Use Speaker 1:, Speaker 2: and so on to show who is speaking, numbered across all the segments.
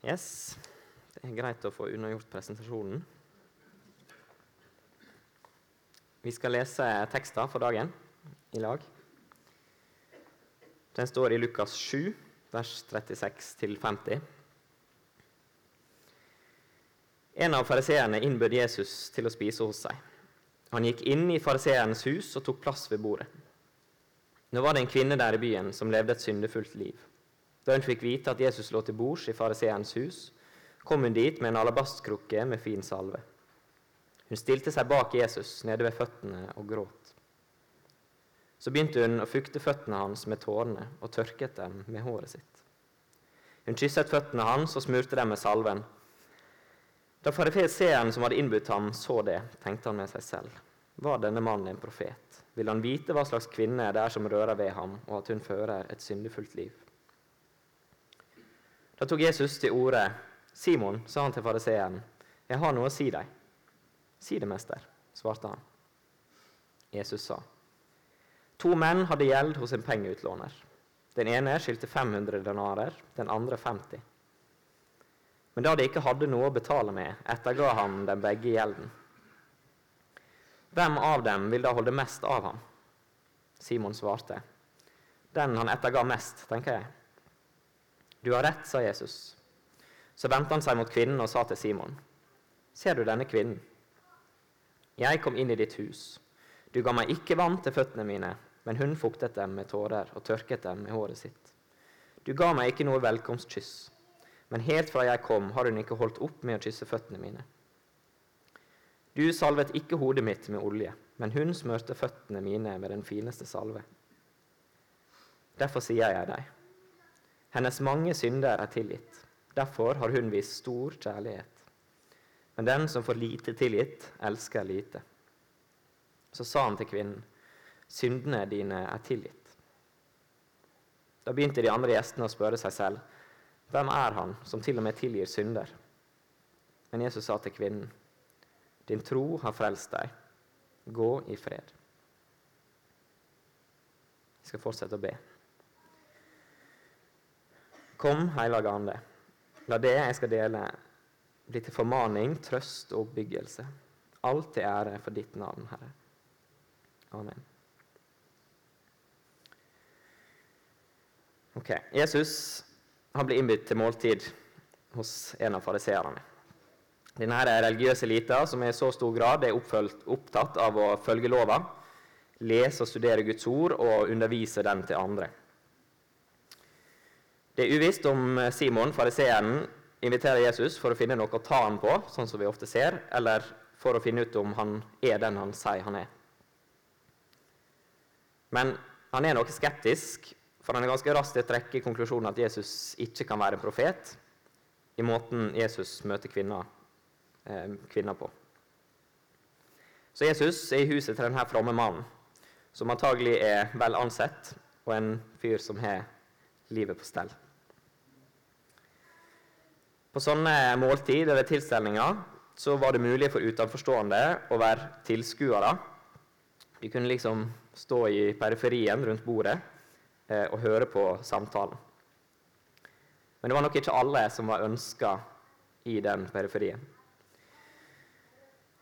Speaker 1: Yes, det er greit å få unnagjort presentasjonen. Vi skal lese tekster for dagen i lag. Den står i Lukas 7, vers 36-50. En av fariseerne innbød Jesus til å spise hos seg. Han gikk inn i fariseernes hus og tok plass ved bordet. Nå var det en kvinne der i byen som levde et syndefullt liv. Da hun fikk vite at Jesus lå til bords i fariseerens hus, kom hun dit med en alabastkrukke med fin salve. Hun stilte seg bak Jesus nede ved føttene og gråt. Så begynte hun å fukte føttene hans med tårene og tørket dem med håret sitt. Hun kysset føttene hans og smurte dem med salven. Da fariseeren som hadde innbudt ham, så det, tenkte han med seg selv. Var denne mannen en profet? Vil han vite hva slags kvinne det er som rører ved ham, og at hun fører et syndefullt liv? Da tok Jesus til orde. Simon, sa han til fariseeren, jeg har noe å si deg. Si det, mester, svarte han. Jesus sa, to menn hadde gjeld hos en pengeutlåner. Den ene skyldte 500 denarer, den andre 50. Men da de ikke hadde noe å betale med, etterga han dem begge gjelden. Hvem av dem vil da holde mest av ham? Simon svarte, den han etterga mest, tenker jeg. Du har rett, sa Jesus. Så vendte han seg mot kvinnen og sa til Simon, Ser du denne kvinnen? Jeg kom inn i ditt hus. Du ga meg ikke vann til føttene mine, men hun fuktet dem med tårer og tørket dem med håret sitt. Du ga meg ikke noe velkomstkyss, men helt fra jeg kom, har hun ikke holdt opp med å kysse føttene mine. Du salvet ikke hodet mitt med olje, men hun smørte føttene mine med den fineste salve. Derfor sier jeg deg, hennes mange synder er tilgitt. Derfor har hun vist stor kjærlighet. Men den som får lite tilgitt, elsker lite. Så sa han til kvinnen, syndene dine er tilgitt. Da begynte de andre gjestene å spørre seg selv, hvem er han som til og med tilgir synder? Men Jesus sa til kvinnen, din tro har frelst deg. Gå i fred. Vi skal fortsette å be. Kom, Hellige Ande, la det jeg skal dele, bli til formaning, trøst og oppbyggelse. Alt til ære for ditt navn, Herre. Amen. Ok, Jesus han blir innbudt til måltid hos en av fariseerne. Denne religiøse elita som i så stor grad er opptatt av å følge lova, lese og studere Guds ord og undervise den til andre. Det er uvisst om Simon, fariseeren, inviterer Jesus for å finne noe å ta han på, sånn som vi ofte ser, eller for å finne ut om han er den han sier han er. Men han er noe skeptisk, for han er ganske raskt til å trekke konklusjonen at Jesus ikke kan være en profet, i måten Jesus møter kvinner, eh, kvinner på. Så Jesus er i huset til denne fromme mannen, som antagelig er vel ansett, og en fyr som har livet på stell. På sånne måltid eller tilstelninger så var det mulig for utenforstående å være tilskuere. De kunne liksom stå i periferien rundt bordet eh, og høre på samtalen. Men det var nok ikke alle som var ønska i den periferien.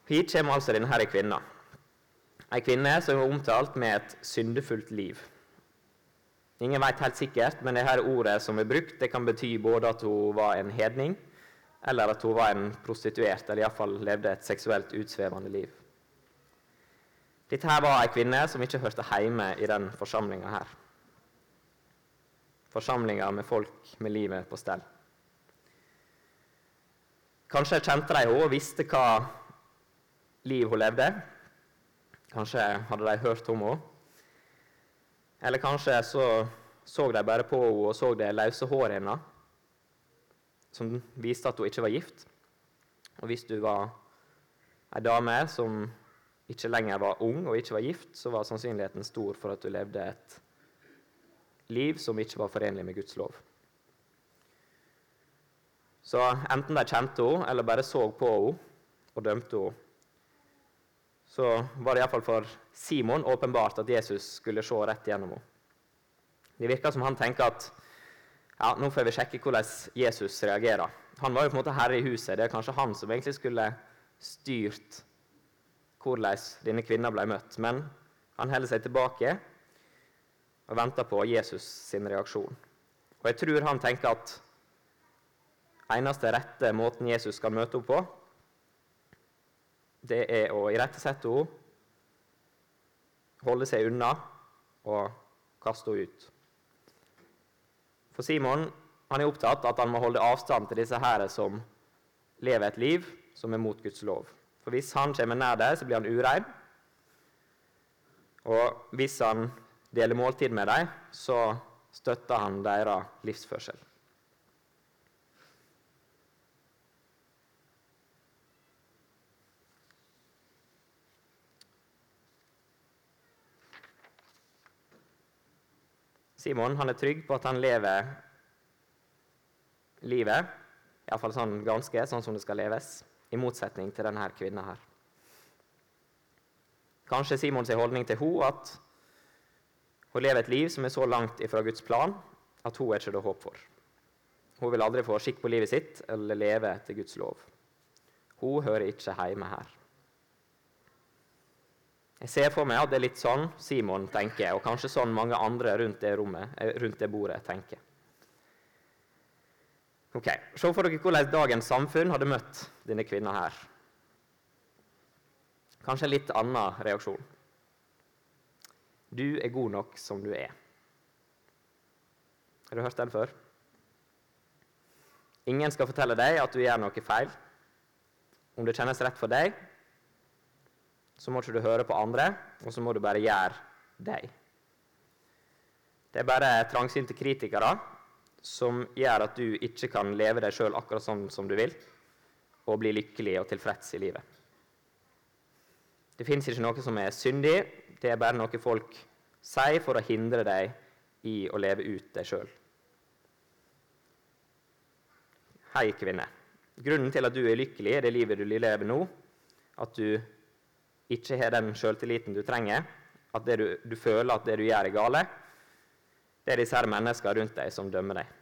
Speaker 1: Hit kommer altså denne kvinna. Ei kvinne som er omtalt med et syndefullt liv. Ingen vet helt sikkert, men det her ordet som er brukt, det kan bety både at hun var en hedning, eller at hun var en prostituert, eller iallfall levde et seksuelt utsvevende liv. Dette her var ei kvinne som ikke hørte hjemme i den forsamlinga her. Forsamlinga med folk med livet på stell. Kanskje kjente de henne og visste hva liv hun levde. Kanskje hadde de hørt om henne. Eller kanskje så, så de bare på henne og så det løse håret hennes, som viste at hun ikke var gift. Og hvis du var ei dame som ikke lenger var ung og ikke var gift, så var sannsynligheten stor for at du levde et liv som ikke var forenlig med Guds lov. Så enten de kjente henne eller bare så på henne og dømte henne, så var det iallfall for Simon åpenbart at Jesus skulle se rett gjennom henne. Det virker som han tenker at Ja, Nå får vi sjekke hvordan Jesus reagerer. Han var jo på en måte herre i huset. Det er kanskje han som egentlig skulle styrt hvordan denne kvinna ble møtt. Men han holder seg tilbake og venter på Jesus sin reaksjon. Og jeg tror han tenker at eneste rette måten Jesus skal møte henne på, det er å irettesette henne, holde seg unna og kaste henne ut. For Simon han er opptatt av at han må holde avstand til disse her som lever et liv som er mot Guds lov. For hvis han kommer nær dem, så blir han urein. Og hvis han deler måltid med dem, så støtter han deres livsførsel. Simon han er trygg på at han lever livet, iallfall sånn ganske sånn som det skal leves, i motsetning til denne kvinna her. Kanskje Simons holdning til henne at hun lever et liv som er så langt ifra Guds plan at hun er ikke det håp for. Hun vil aldri få skikk på livet sitt eller leve etter Guds lov. Hun hører ikke hjemme her. Jeg ser for meg at det er litt sånn Simon tenker, og kanskje sånn mange andre rundt det, rommet, eh, rundt det bordet tenker. Ok, Se for dere hvordan dagens samfunn hadde møtt denne kvinna her. Kanskje en litt annen reaksjon. Du er god nok som du er. Har du hørt den før? Ingen skal fortelle deg at du gjør noe feil. Om det kjennes rett for deg, så må ikke du høre på andre, og så må du bare gjøre deg. Det er bare trangsynte kritikere som gjør at du ikke kan leve deg sjøl akkurat sånn som du vil, og bli lykkelig og tilfreds i livet. Det fins ikke noe som er syndig, det er bare noe folk sier for å hindre deg i å leve ut deg sjøl. Hei, kvinne. Grunnen til at du er lykkelig i det livet du lever nå, at du ikke har den sjøltilliten du trenger, at du, du, føler at det du gjør, er gale, det er disse her menneskene rundt deg som dømmer deg.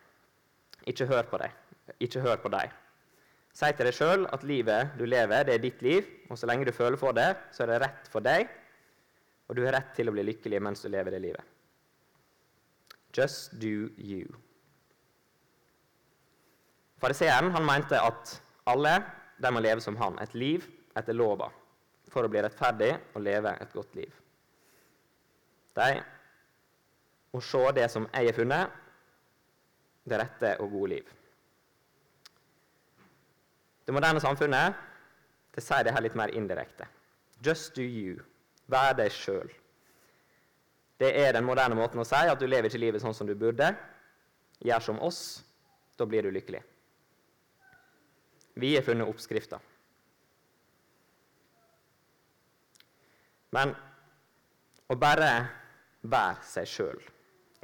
Speaker 1: Ikke hør på deg. Ikke hør på deg. Si til deg sjøl at livet du lever, det er ditt liv, og så lenge du føler for det, så er det rett for deg, og du har rett til å bli lykkelig mens du lever det livet. Just do you. Fariseeren mente at alle de må leve som han, et liv etter lova for å bli rettferdig og leve et godt liv. De må se det som jeg har funnet, det rette og gode liv. Det moderne samfunnet det sier det her litt mer indirekte. Just do you. Vær deg sjøl. Det er den moderne måten å si at du lever ikke livet sånn som du burde. Gjør som oss, da blir du lykkelig. Vi har funnet oppskrifta. Men å bare være seg sjøl,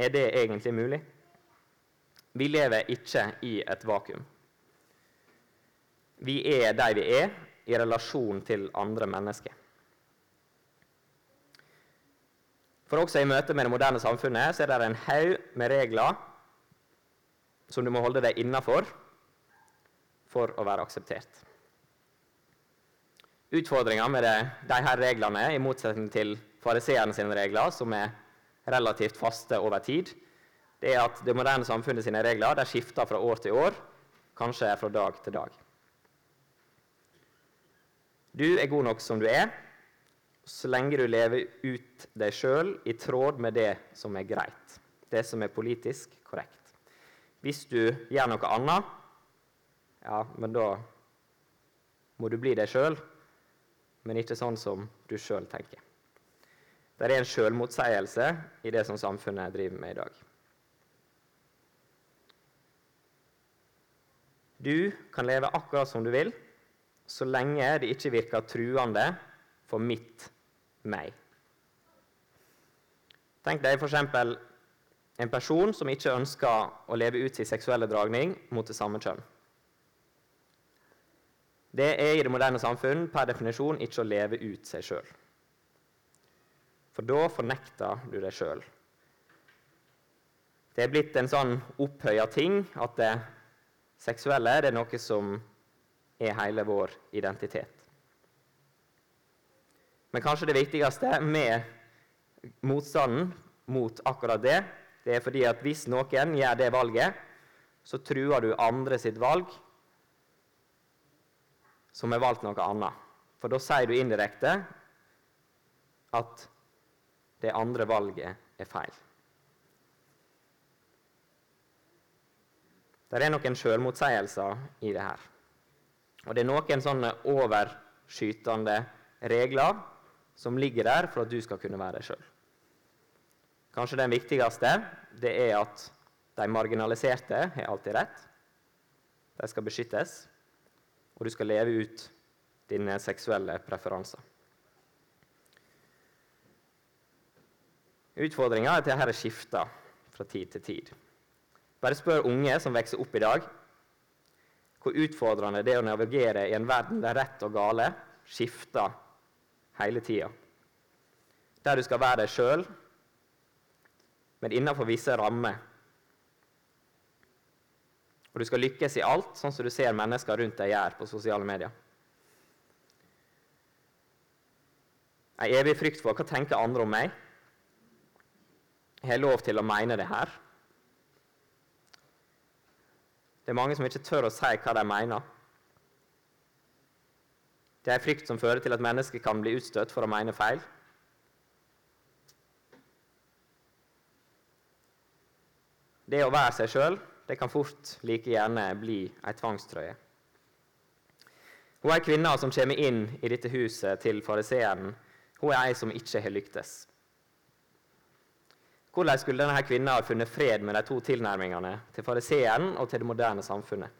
Speaker 1: er det egentlig mulig? Vi lever ikke i et vakuum. Vi er de vi er, i relasjon til andre mennesker. For også i møte med det moderne samfunnet så er det en haug med regler som du må holde deg innafor for å være akseptert. Utfordringa med det, de her reglene, i motsetning til fariseerne sine regler, som er relativt faste over tid, det er at det moderne samfunnet sine regler de skifter fra år til år, kanskje fra dag til dag. Du er god nok som du er, så lenge du lever ut deg sjøl i tråd med det som er greit, det som er politisk korrekt. Hvis du gjør noe annet, ja, men da må du bli deg sjøl men ikke sånn som du sjøl tenker. Det er en sjølmotsigelse i det som samfunnet driver med i dag. Du kan leve akkurat som du vil, så lenge det ikke virker truende for mitt meg. Tenk deg f.eks. en person som ikke ønsker å leve ut sin seksuelle dragning mot det samme kjønn. Det er i det moderne samfunn per definisjon ikke å leve ut seg sjøl. For da fornekter du deg sjøl. Det er blitt en sånn opphøya ting at det seksuelle det er noe som er hele vår identitet. Men kanskje det viktigste med motstanden mot akkurat det, det er fordi at hvis noen gjør det valget, så truer du andre sitt valg, som har valgt noe annet. For da sier du indirekte at det andre valget er feil. Det er noen selvmotsigelser i det her. Og det er noen sånne overskytende regler som ligger der for at du skal kunne være deg sjøl. Kanskje den viktigste det er at de marginaliserte har alltid rett. De skal beskyttes, og du skal leve ut dine seksuelle preferanser. Utfordringa er at dette skifter fra tid til tid. Bare spør unge som vokser opp i dag, hvor utfordrende det er å navigere i en verden der rett og gale skifter hele tida. Der du skal være deg sjøl, men innenfor visse rammer. Og du skal lykkes i alt, sånn som du ser mennesker rundt deg gjøre på sosiale medier. En evig frykt for hva tenker andre om meg? Jeg har lov til å mene det her. Det er mange som ikke tør å si hva de mener. Det er en frykt som fører til at mennesker kan bli utstøtt for å mene feil. Det å være seg sjøl kan fort like gjerne bli ei tvangstrøye. Hun er ei som kommer inn i dette huset til fariseeren. Hun er ei som ikke har lyktes. Hvordan skulle denne kvinnen ha funnet fred med de to tilnærmingene til fariseeren og til det moderne samfunnet?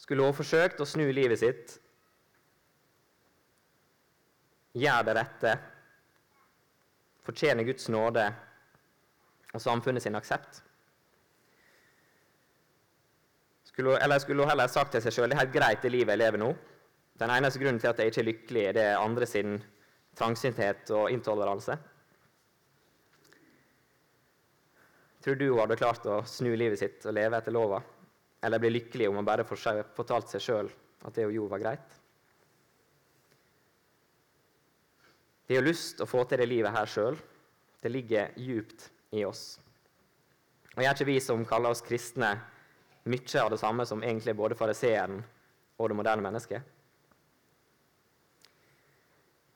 Speaker 1: Skulle hun forsøkt å snu livet sitt, gjøre det rette, fortjene Guds nåde og samfunnet sin aksept? Skulle eller skulle hun heller sagt til seg sjøl det er helt greit det livet jeg lever nå? Den eneste grunnen til at jeg ikke er lykkelig, det er andre sin trangsynthet og intoleranse? Tror du hun hadde klart å snu livet sitt og leve etter lova? Eller bli lykkelig om hun bare fortalte seg sjøl at det hun gjorde, var greit? Vi har lyst til å få til det livet her sjøl. Det ligger djupt i oss. Og Gjør ikke vi som kaller oss kristne, mye av det samme som egentlig både fariseeren og det moderne mennesket?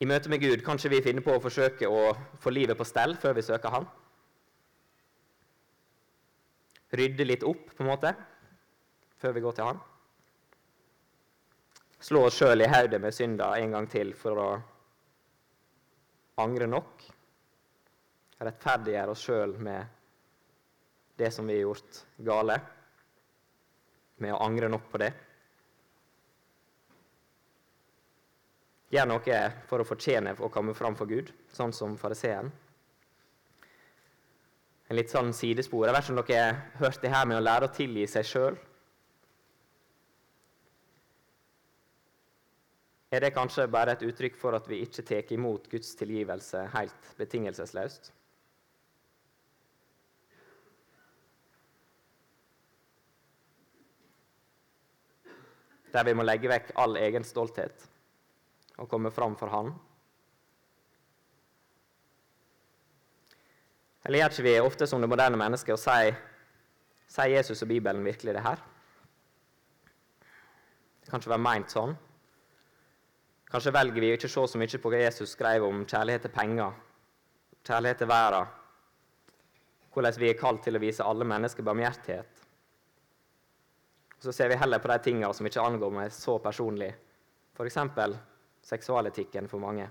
Speaker 1: I møte med Gud kan ikke vi finne på å forsøke å få livet på stell før vi søker Han rydde litt opp, på en måte, før vi går til Han. Slå oss sjøl i hodet med synda en gang til for å angre nok. Rettferdiggjøre oss sjøl med det som vi har gjort gale, med å angre nok på det. Gjør noe for å fortjene å komme fram for Gud, sånn som fariseeren en litt sånn sidespor. Jeg vet ikke om dere har hørt det her med å lære å tilgi seg sjøl. Er det kanskje bare et uttrykk for at vi ikke tar imot Guds tilgivelse helt betingelsesløst? Der vi må legge vekk all egen stolthet og komme fram for Han Eller gjør ikke vi ofte som det moderne mennesket og sier Sier Jesus og Bibelen virkelig det her? Det kan ikke være meint sånn. Kanskje velger vi å ikke se så mye på hva Jesus skrev om kjærlighet til penger, kjærlighet til verden, hvordan vi er kalt til å vise alle mennesker barmhjertighet. Så ser vi heller på de tingene som ikke angår meg så personlig, f.eks. seksualetikken for mange.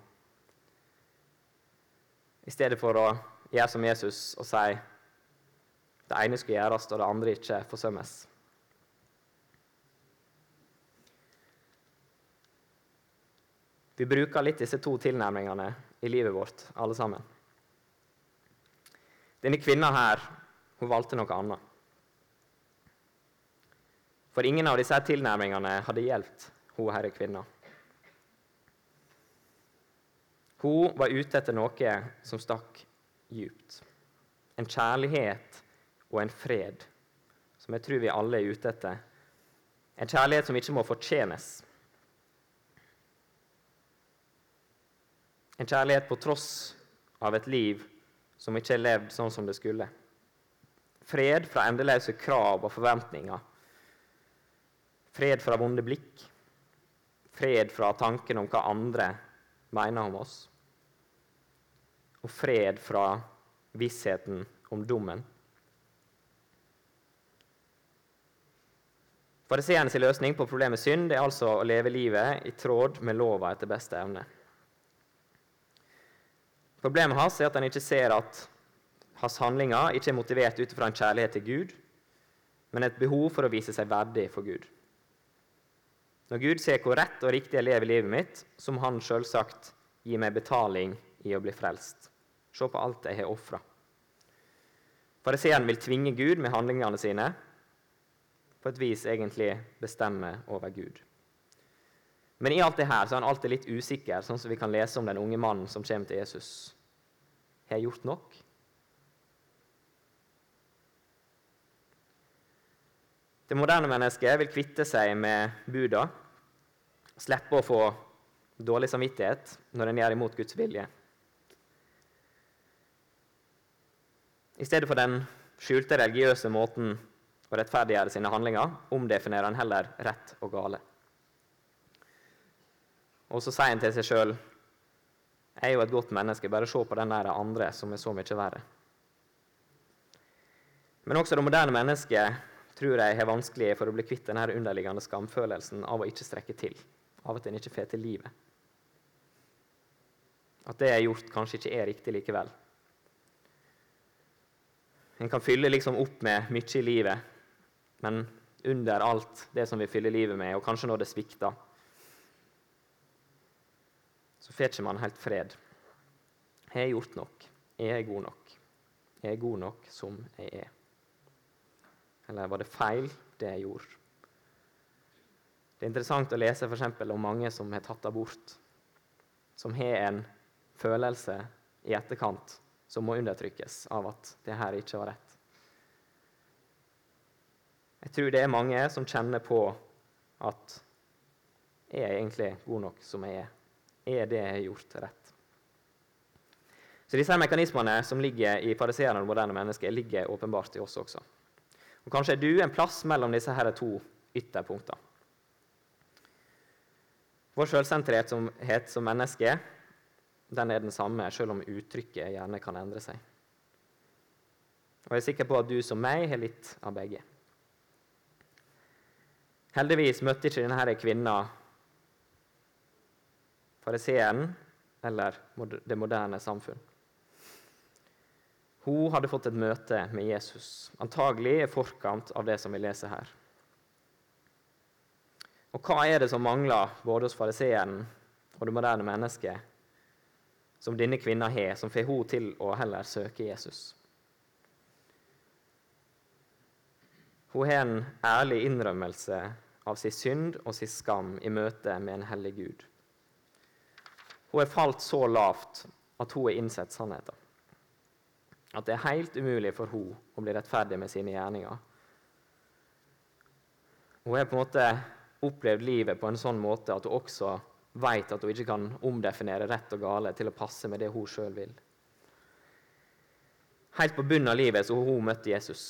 Speaker 1: I stedet for å gjøre som Jesus og si det ene skal gjøres, og det andre ikke forsømmes. Vi bruker litt disse to tilnærmingene i livet vårt, alle sammen. Denne kvinna her, hun valgte noe annet. For ingen av disse tilnærmingene hadde gjeldt hun herre kvinna. Hun var ute etter noe som stakk djupt. en kjærlighet og en fred som jeg tror vi alle er ute etter. En kjærlighet som ikke må fortjenes. En kjærlighet på tross av et liv som ikke er levd sånn som det skulle. Fred fra endeløse krav og forventninger. Fred fra vonde blikk. Fred fra tanken om hva andre mener om oss. Og fred fra vissheten om dommen. Fariseernes løsning på problemet synd er altså å leve livet i tråd med lova etter beste evne. Problemet hans er at han ikke ser at hans handlinger ikke er motivert ut fra en kjærlighet til Gud, men et behov for å vise seg verdig for Gud. Når Gud ser hvor rett og riktig jeg lever livet mitt, så må Han selvsagt gi meg betaling i å bli frelst. Se på alt jeg har ofra. Fariseeren vil tvinge Gud med handlingene sine, på et vis egentlig bestemme over Gud. Men i alt det her så er han alltid litt usikker, sånn som vi kan lese om den unge mannen som kommer til Jesus. Har jeg gjort nok? Det moderne mennesket vil kvitte seg med buda, slippe å få dårlig samvittighet når en gjør imot Guds vilje. I stedet for den skjulte religiøse måten å rettferdiggjøre sine handlinger, omdefinerer han heller rett og gale. Og så sier han til seg sjøl jeg er jo et godt menneske, bare se på den der andre som er så mye verre. Men også det moderne mennesket tror jeg har vanskelig for å bli kvitt den underliggende skamfølelsen av å ikke strekke til, av at en ikke får til livet. At det jeg har gjort, kanskje ikke er riktig likevel. En kan fylle liksom opp med mye i livet, men under alt det som vi fyller livet med, og kanskje når det svikter, så får ikke man helt fred. Har jeg gjort nok? Er jeg god nok? Er jeg god nok som jeg er? Eller var det feil, det jeg gjorde? Det er interessant å lese for om mange som har tatt abort, som har en følelse i etterkant som må undertrykkes av at det her ikke var rett. Jeg tror det er mange som kjenner på at er jeg egentlig god nok som jeg er? Er det jeg har gjort, rett? Så disse her mekanismene som ligger i fariseerne og moderne mennesker, ligger åpenbart i oss også. Og Kanskje er du en plass mellom disse her to ytterpunktene. Vår selvsenterhet som, som menneske den er den samme, selv om uttrykket gjerne kan endre seg. Og Jeg er sikker på at du som meg har litt av begge. Heldigvis møtte ikke denne kvinna fariseeren eller det moderne samfunn. Hun hadde fått et møte med Jesus, antagelig i forkant av det som vi leser her. Og hva er det som mangler både hos fariseeren og det moderne mennesket, som denne kvinna har, som får henne til å heller søke Jesus? Hun har en ærlig innrømmelse av sin synd og sin skam i møte med en hellig Gud. Hun er falt så lavt at hun har innsett sannheten. At det er helt umulig for hun å bli rettferdig med sine gjerninger. Hun har på en måte opplevd livet på en sånn måte at hun også vet at hun ikke kan omdefinere rett og gale til å passe med det hun sjøl vil. Helt på bunnen av livet så hun møtt Jesus.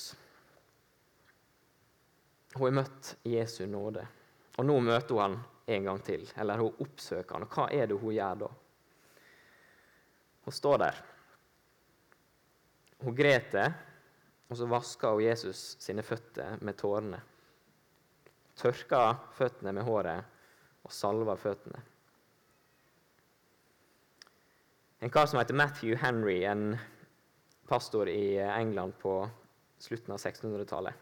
Speaker 1: Hun har møtt Jesu nåde. Og nå møter hun han en gang til. Eller hun oppsøker han. Og hva er det hun gjør da? Hun står der. Hun greter, og så vasker hun Jesus sine føtter med tårene. Tørker føttene med håret og salva føttene. En kar som heter Matthew Henry, en pastor i England på slutten av 1600-tallet,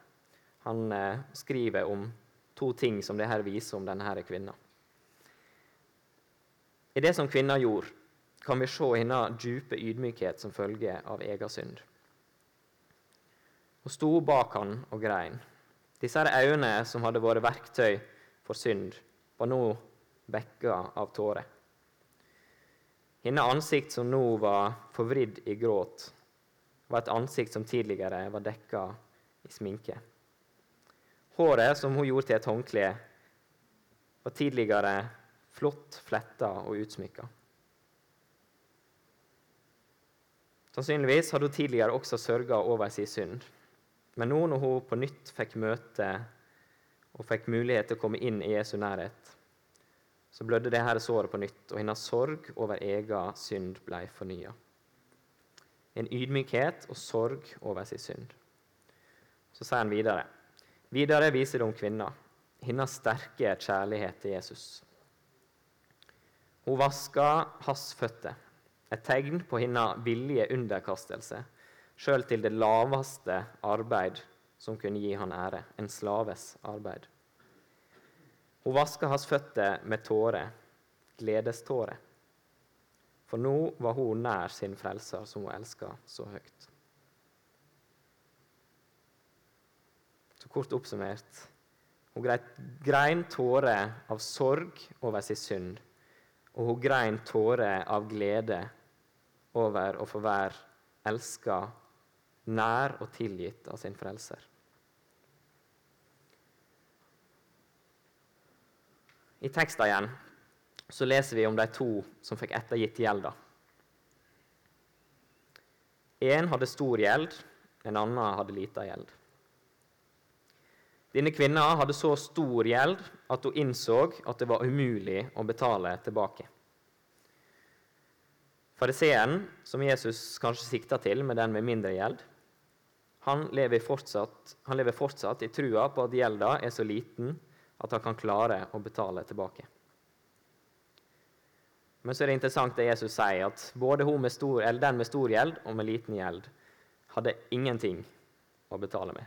Speaker 1: han eh, skriver om to ting som det her viser om denne kvinna. I det som kvinna gjorde, kan vi se hennes dype ydmykhet som følge av egen synd. Hun sto bak han og grein. Disse øynene som hadde vært verktøy for synd, var nå bekka av tårer. Hennes ansikt som nå var forvridd i gråt, var et ansikt som tidligere var dekka i sminke. Håret som hun gjorde til et håndkle, var tidligere flott fletta og utsmykka. Sannsynligvis hadde hun tidligere også sørga over sin synd. Men nå når hun på nytt fikk møte og fikk mulighet til å komme inn i Jesu nærhet, så blødde det her såret på nytt, og hennes sorg over egen synd ble fornya. En ydmykhet og sorg over sin synd. Så sier han videre. Videre viser det om kvinna, hennes sterke kjærlighet til Jesus. Hun vaska hans føtter, et tegn på hennes villige underkastelse, sjøl til det laveste arbeid som kunne gi han ære, en slaves arbeid. Hun vaska hans føtter med tårer, gledestårer. For nå var hun nær sin frelser, som hun elska så høyt. Så kort oppsummert hun grein tårer av sorg over sin synd, og hun grein tårer av glede over å få være elska, nær og tilgitt av sin frelser. I teksten igjen så leser vi om de to som fikk ettergitt gjelda. Én hadde stor gjeld, en annen hadde lita gjeld. Denne kvinna hadde så stor gjeld at hun innså at det var umulig å betale tilbake. Fariseeren, som Jesus kanskje sikta til med den med mindre gjeld, han lever, fortsatt, han lever fortsatt i trua på at gjelda er så liten at han kan klare å betale tilbake. Men så er det interessant det Jesus sier, at både med stor, den med stor gjeld og med liten gjeld hadde ingenting å betale med.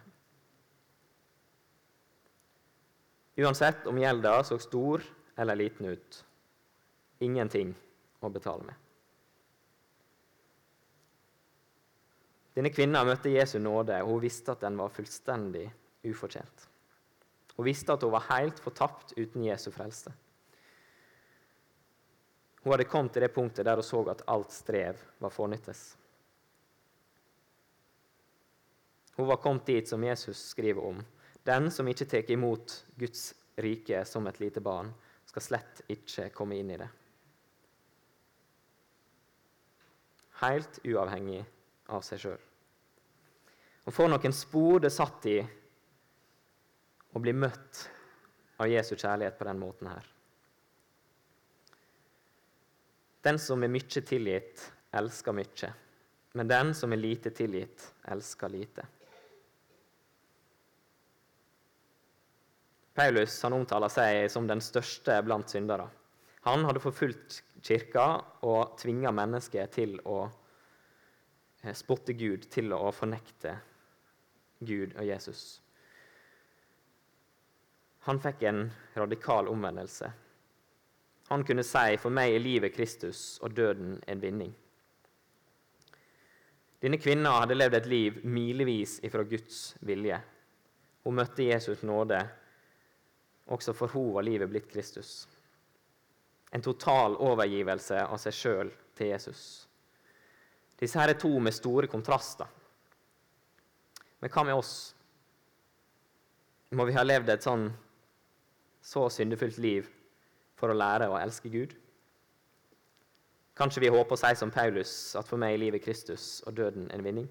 Speaker 1: Uansett om gjelda så stor eller liten ut ingenting å betale med. Denne kvinna møtte Jesu nåde, og hun visste at den var fullstendig ufortjent. Hun visste at hun var helt fortapt uten Jesu frelse. Hun hadde kommet til det punktet der hun så at alt strev var fornyttes. Hun var kommet dit som Jesus skriver om. Den som ikke tar imot Guds rike som et lite barn, skal slett ikke komme inn i det. Helt uavhengig av seg sjøl. Og for noen spor det satt i å bli møtt av Jesu kjærlighet på den måten her. Den som er mye tilgitt, elsker mye. Men den som er lite tilgitt, elsker lite. Paulus han omtaler seg som den største blant syndere. Han hadde forfulgt kirka og tvinga mennesket til å spotte Gud, til å fornekte Gud og Jesus. Han fikk en radikal omvendelse han kunne si, 'For meg er livet Kristus og døden en vinning'. Denne kvinna hadde levd et liv milevis ifra Guds vilje. Hun møtte Jesus nåde. Også for henne var livet blitt Kristus. En total overgivelse av seg sjøl til Jesus. Disse her er to med store kontraster. Men hva med oss? Må vi ha levd et sånn så syndefullt liv for å lære å elske Gud? Kanskje vi håper å si som Paulus at for meg er livet Kristus og døden en vinning?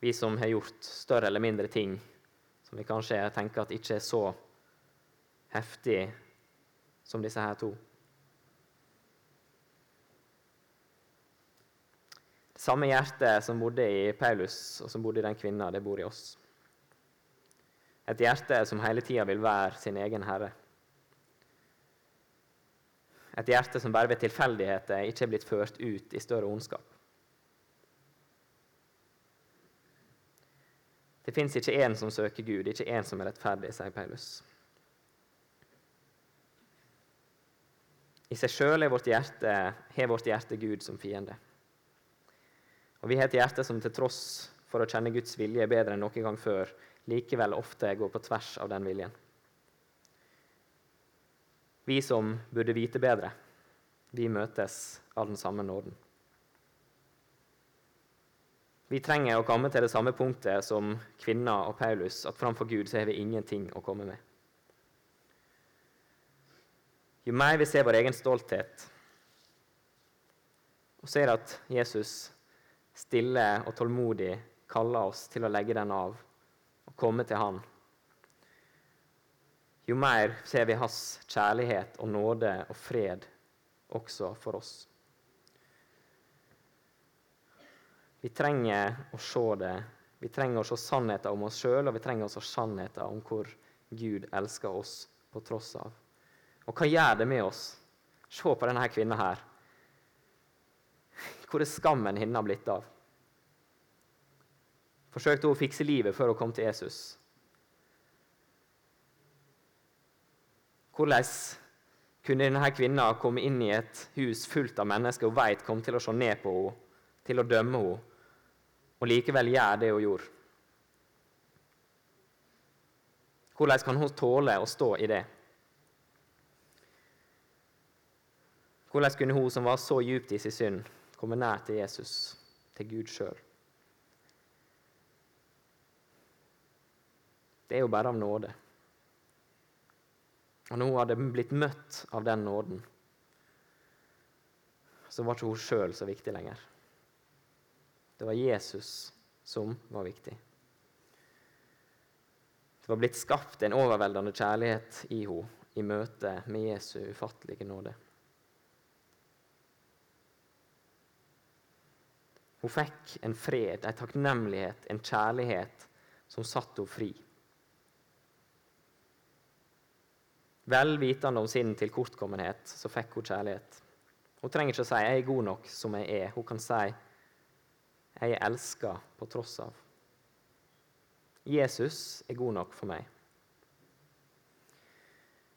Speaker 1: Vi som har gjort større eller mindre ting som vi kanskje tenker at ikke er så heftig som disse her to. Samme hjerte som bodde i Paulus, og som bodde i den kvinna, det bor i oss. Et hjerte som hele tida vil være sin egen herre. Et hjerte som bare ved tilfeldigheter ikke er blitt ført ut i større ondskap. Det fins ikke én som søker Gud, ikke én som er rettferdig, sier Paulus. I seg sjøl har vårt hjerte Gud som fiende. Og vi har et hjerte som til tross for å kjenne Guds vilje bedre enn noen gang før, likevel ofte går på tvers av den viljen. Vi som burde vite bedre, vi møtes av den samme nåden. Vi trenger å komme til det samme punktet som kvinna og Paulus, at framfor Gud så har vi ingenting å komme med. Jo mer vi ser vår egen stolthet og ser at Jesus stille og tålmodig kaller oss til å legge den av og komme til Han, jo mer ser vi hans kjærlighet og nåde og fred også for oss. Vi trenger å se det. Vi trenger å se sannheten om oss sjøl, og vi trenger å se sannheten om hvor Gud elsker oss på tross av. Og hva gjør det med oss? Se på denne kvinna her. Hvor er skammen hennes blitt av? Forsøkte hun å fikse livet før hun kom til Jesus? Hvordan kunne denne kvinna komme inn i et hus fullt av mennesker hun vet kom til å se ned på henne, til å dømme henne, og likevel gjøre det hun gjorde? Hvordan kan hun tåle å stå i det? Hvordan kunne hun som var så djupt i sin synd, komme nær til Jesus, til Gud sjøl? Det er jo bare av nåde. Og når hun hadde blitt møtt av den nåden, så var ikke hun sjøl så viktig lenger. Det var Jesus som var viktig. Det var blitt skapt en overveldende kjærlighet i henne i møte med Jesu ufattelige nåde. Hun fikk en fred, en takknemlighet, en kjærlighet som satte henne fri. Vel vitende om sin tilkortkommenhet, så fikk hun kjærlighet. Hun trenger ikke å si 'jeg er god nok som jeg er'. Hun kan si 'jeg er elska på tross av'. Jesus er god nok for meg.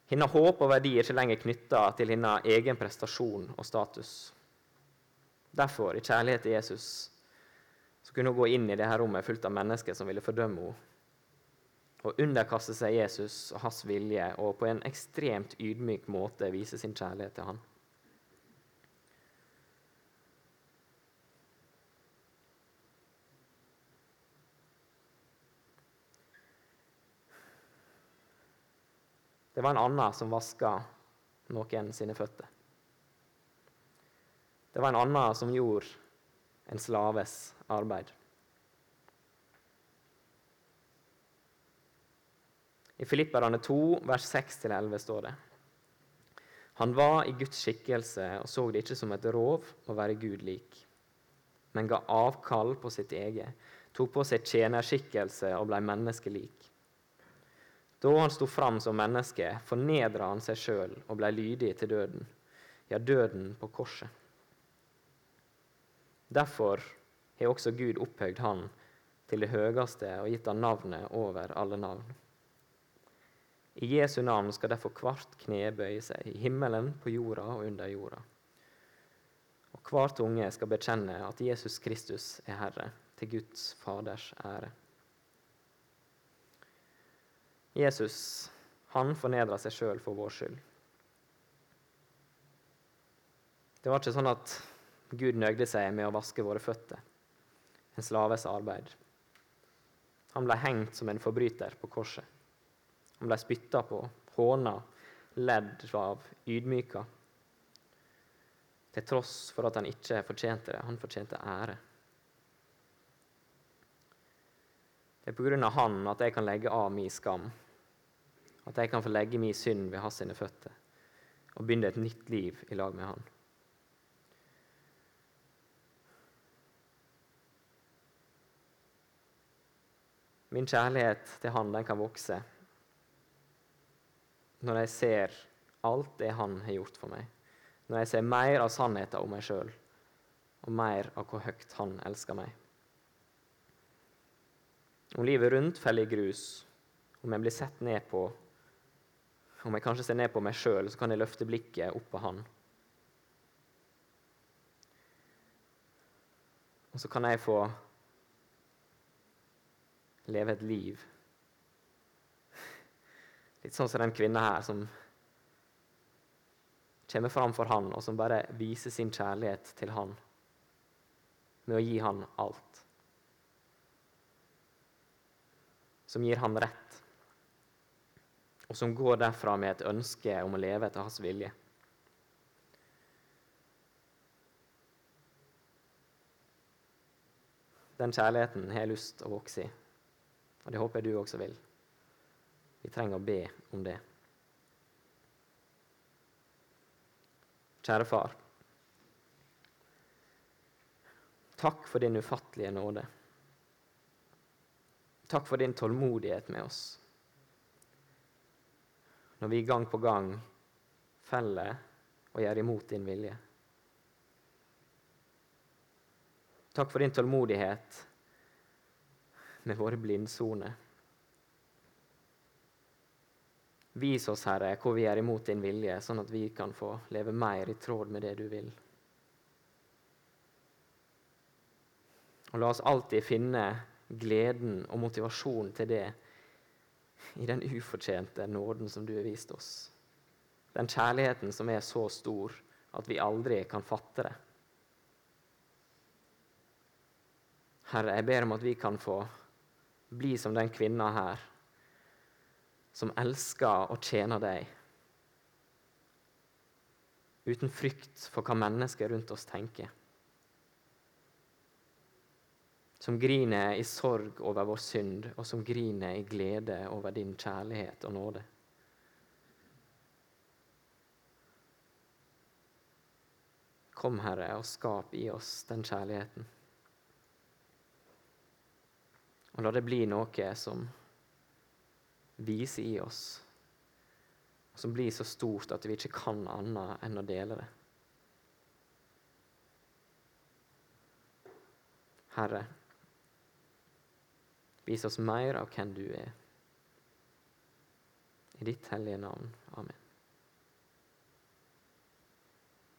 Speaker 1: Hennes håp og verdi er ikke lenger knytta til hennes egen prestasjon og status. Derfor, i kjærlighet til Jesus, så kunne hun gå inn i det her rommet fullt av mennesker som ville fordømme henne og underkaste seg Jesus og hans vilje, og på en ekstremt ydmyk måte vise sin kjærlighet til han. Det var en annen som vaska noen sine føtter. Det var en annen som gjorde en slaves arbeid. I Filipperne 2, vers 6-11 står det Han var i Guds skikkelse og så det ikke som et rov å være Gud lik, men ga avkall på sitt eget, tok på seg tjenerskikkelse og ble menneskelik. Da han sto fram som menneske, fornedra han seg sjøl og ble lydig til døden, ja, døden på korset. Derfor har også Gud opphøyd han til det høyeste og gitt han navnet over alle navn. I Jesu navn skal derfor hvert kne bøye seg, i himmelen, på jorda og under jorda. Og hver tunge skal bekjenne at Jesus Kristus er Herre, til Guds Faders ære. Jesus, han fornedra seg sjøl for vår skyld. Det var ikke sånn at Gud nøgde seg med å vaske våre føtter, en slaves arbeid. Han ble hengt som en forbryter på korset. Han ble spytta på, håna, ledd av, ydmyka. Til tross for at han ikke fortjente det. Han fortjente ære. Det er på grunn av han at jeg kan legge av min skam. At jeg kan få legge min synd ved hans føtter og begynne et nytt liv i lag med han. Min kjærlighet til han den kan vokse når jeg ser alt det han har gjort for meg. Når jeg ser mer av sannheten om meg sjøl, og mer av hvor høyt han elsker meg. Om livet rundt faller i grus, om jeg blir sett ned på, om jeg kanskje ser ned på meg sjøl, så kan jeg løfte blikket opp på han. Og så kan jeg få leve et liv Litt sånn som den kvinna her som kommer fram for han, og som bare viser sin kjærlighet til han med å gi han alt. som gir han rett, og som går derfra med et ønske om å leve etter hans vilje. Den kjærligheten har jeg lyst til å vokse i, og det håper jeg du også vil. Vi trenger å be om det. Kjære far. Takk for din ufattelige nåde. Takk for din tålmodighet med oss. Når vi gang på gang feller og gjør imot din vilje. Takk for din tålmodighet med våre blindsoner. Vis oss, Herre, hvor vi er imot din vilje, sånn at vi kan få leve mer i tråd med det du vil. Og la oss alltid finne gleden og motivasjonen til det i den ufortjente nåden som du har vist oss. Den kjærligheten som er så stor at vi aldri kan fatte det. Herre, jeg ber om at vi kan få bli som den kvinna her som elsker og tjener deg, uten frykt for hva mennesker rundt oss tenker. Som griner i sorg over vår synd, og som griner i glede over din kjærlighet og nåde. Kom, Herre, og skap i oss den kjærligheten. Og la det bli noe som viser i oss, som blir så stort at vi ikke kan annet enn å dele det. Herre, vis oss mer av hvem du er. I ditt hellige navn. Amen.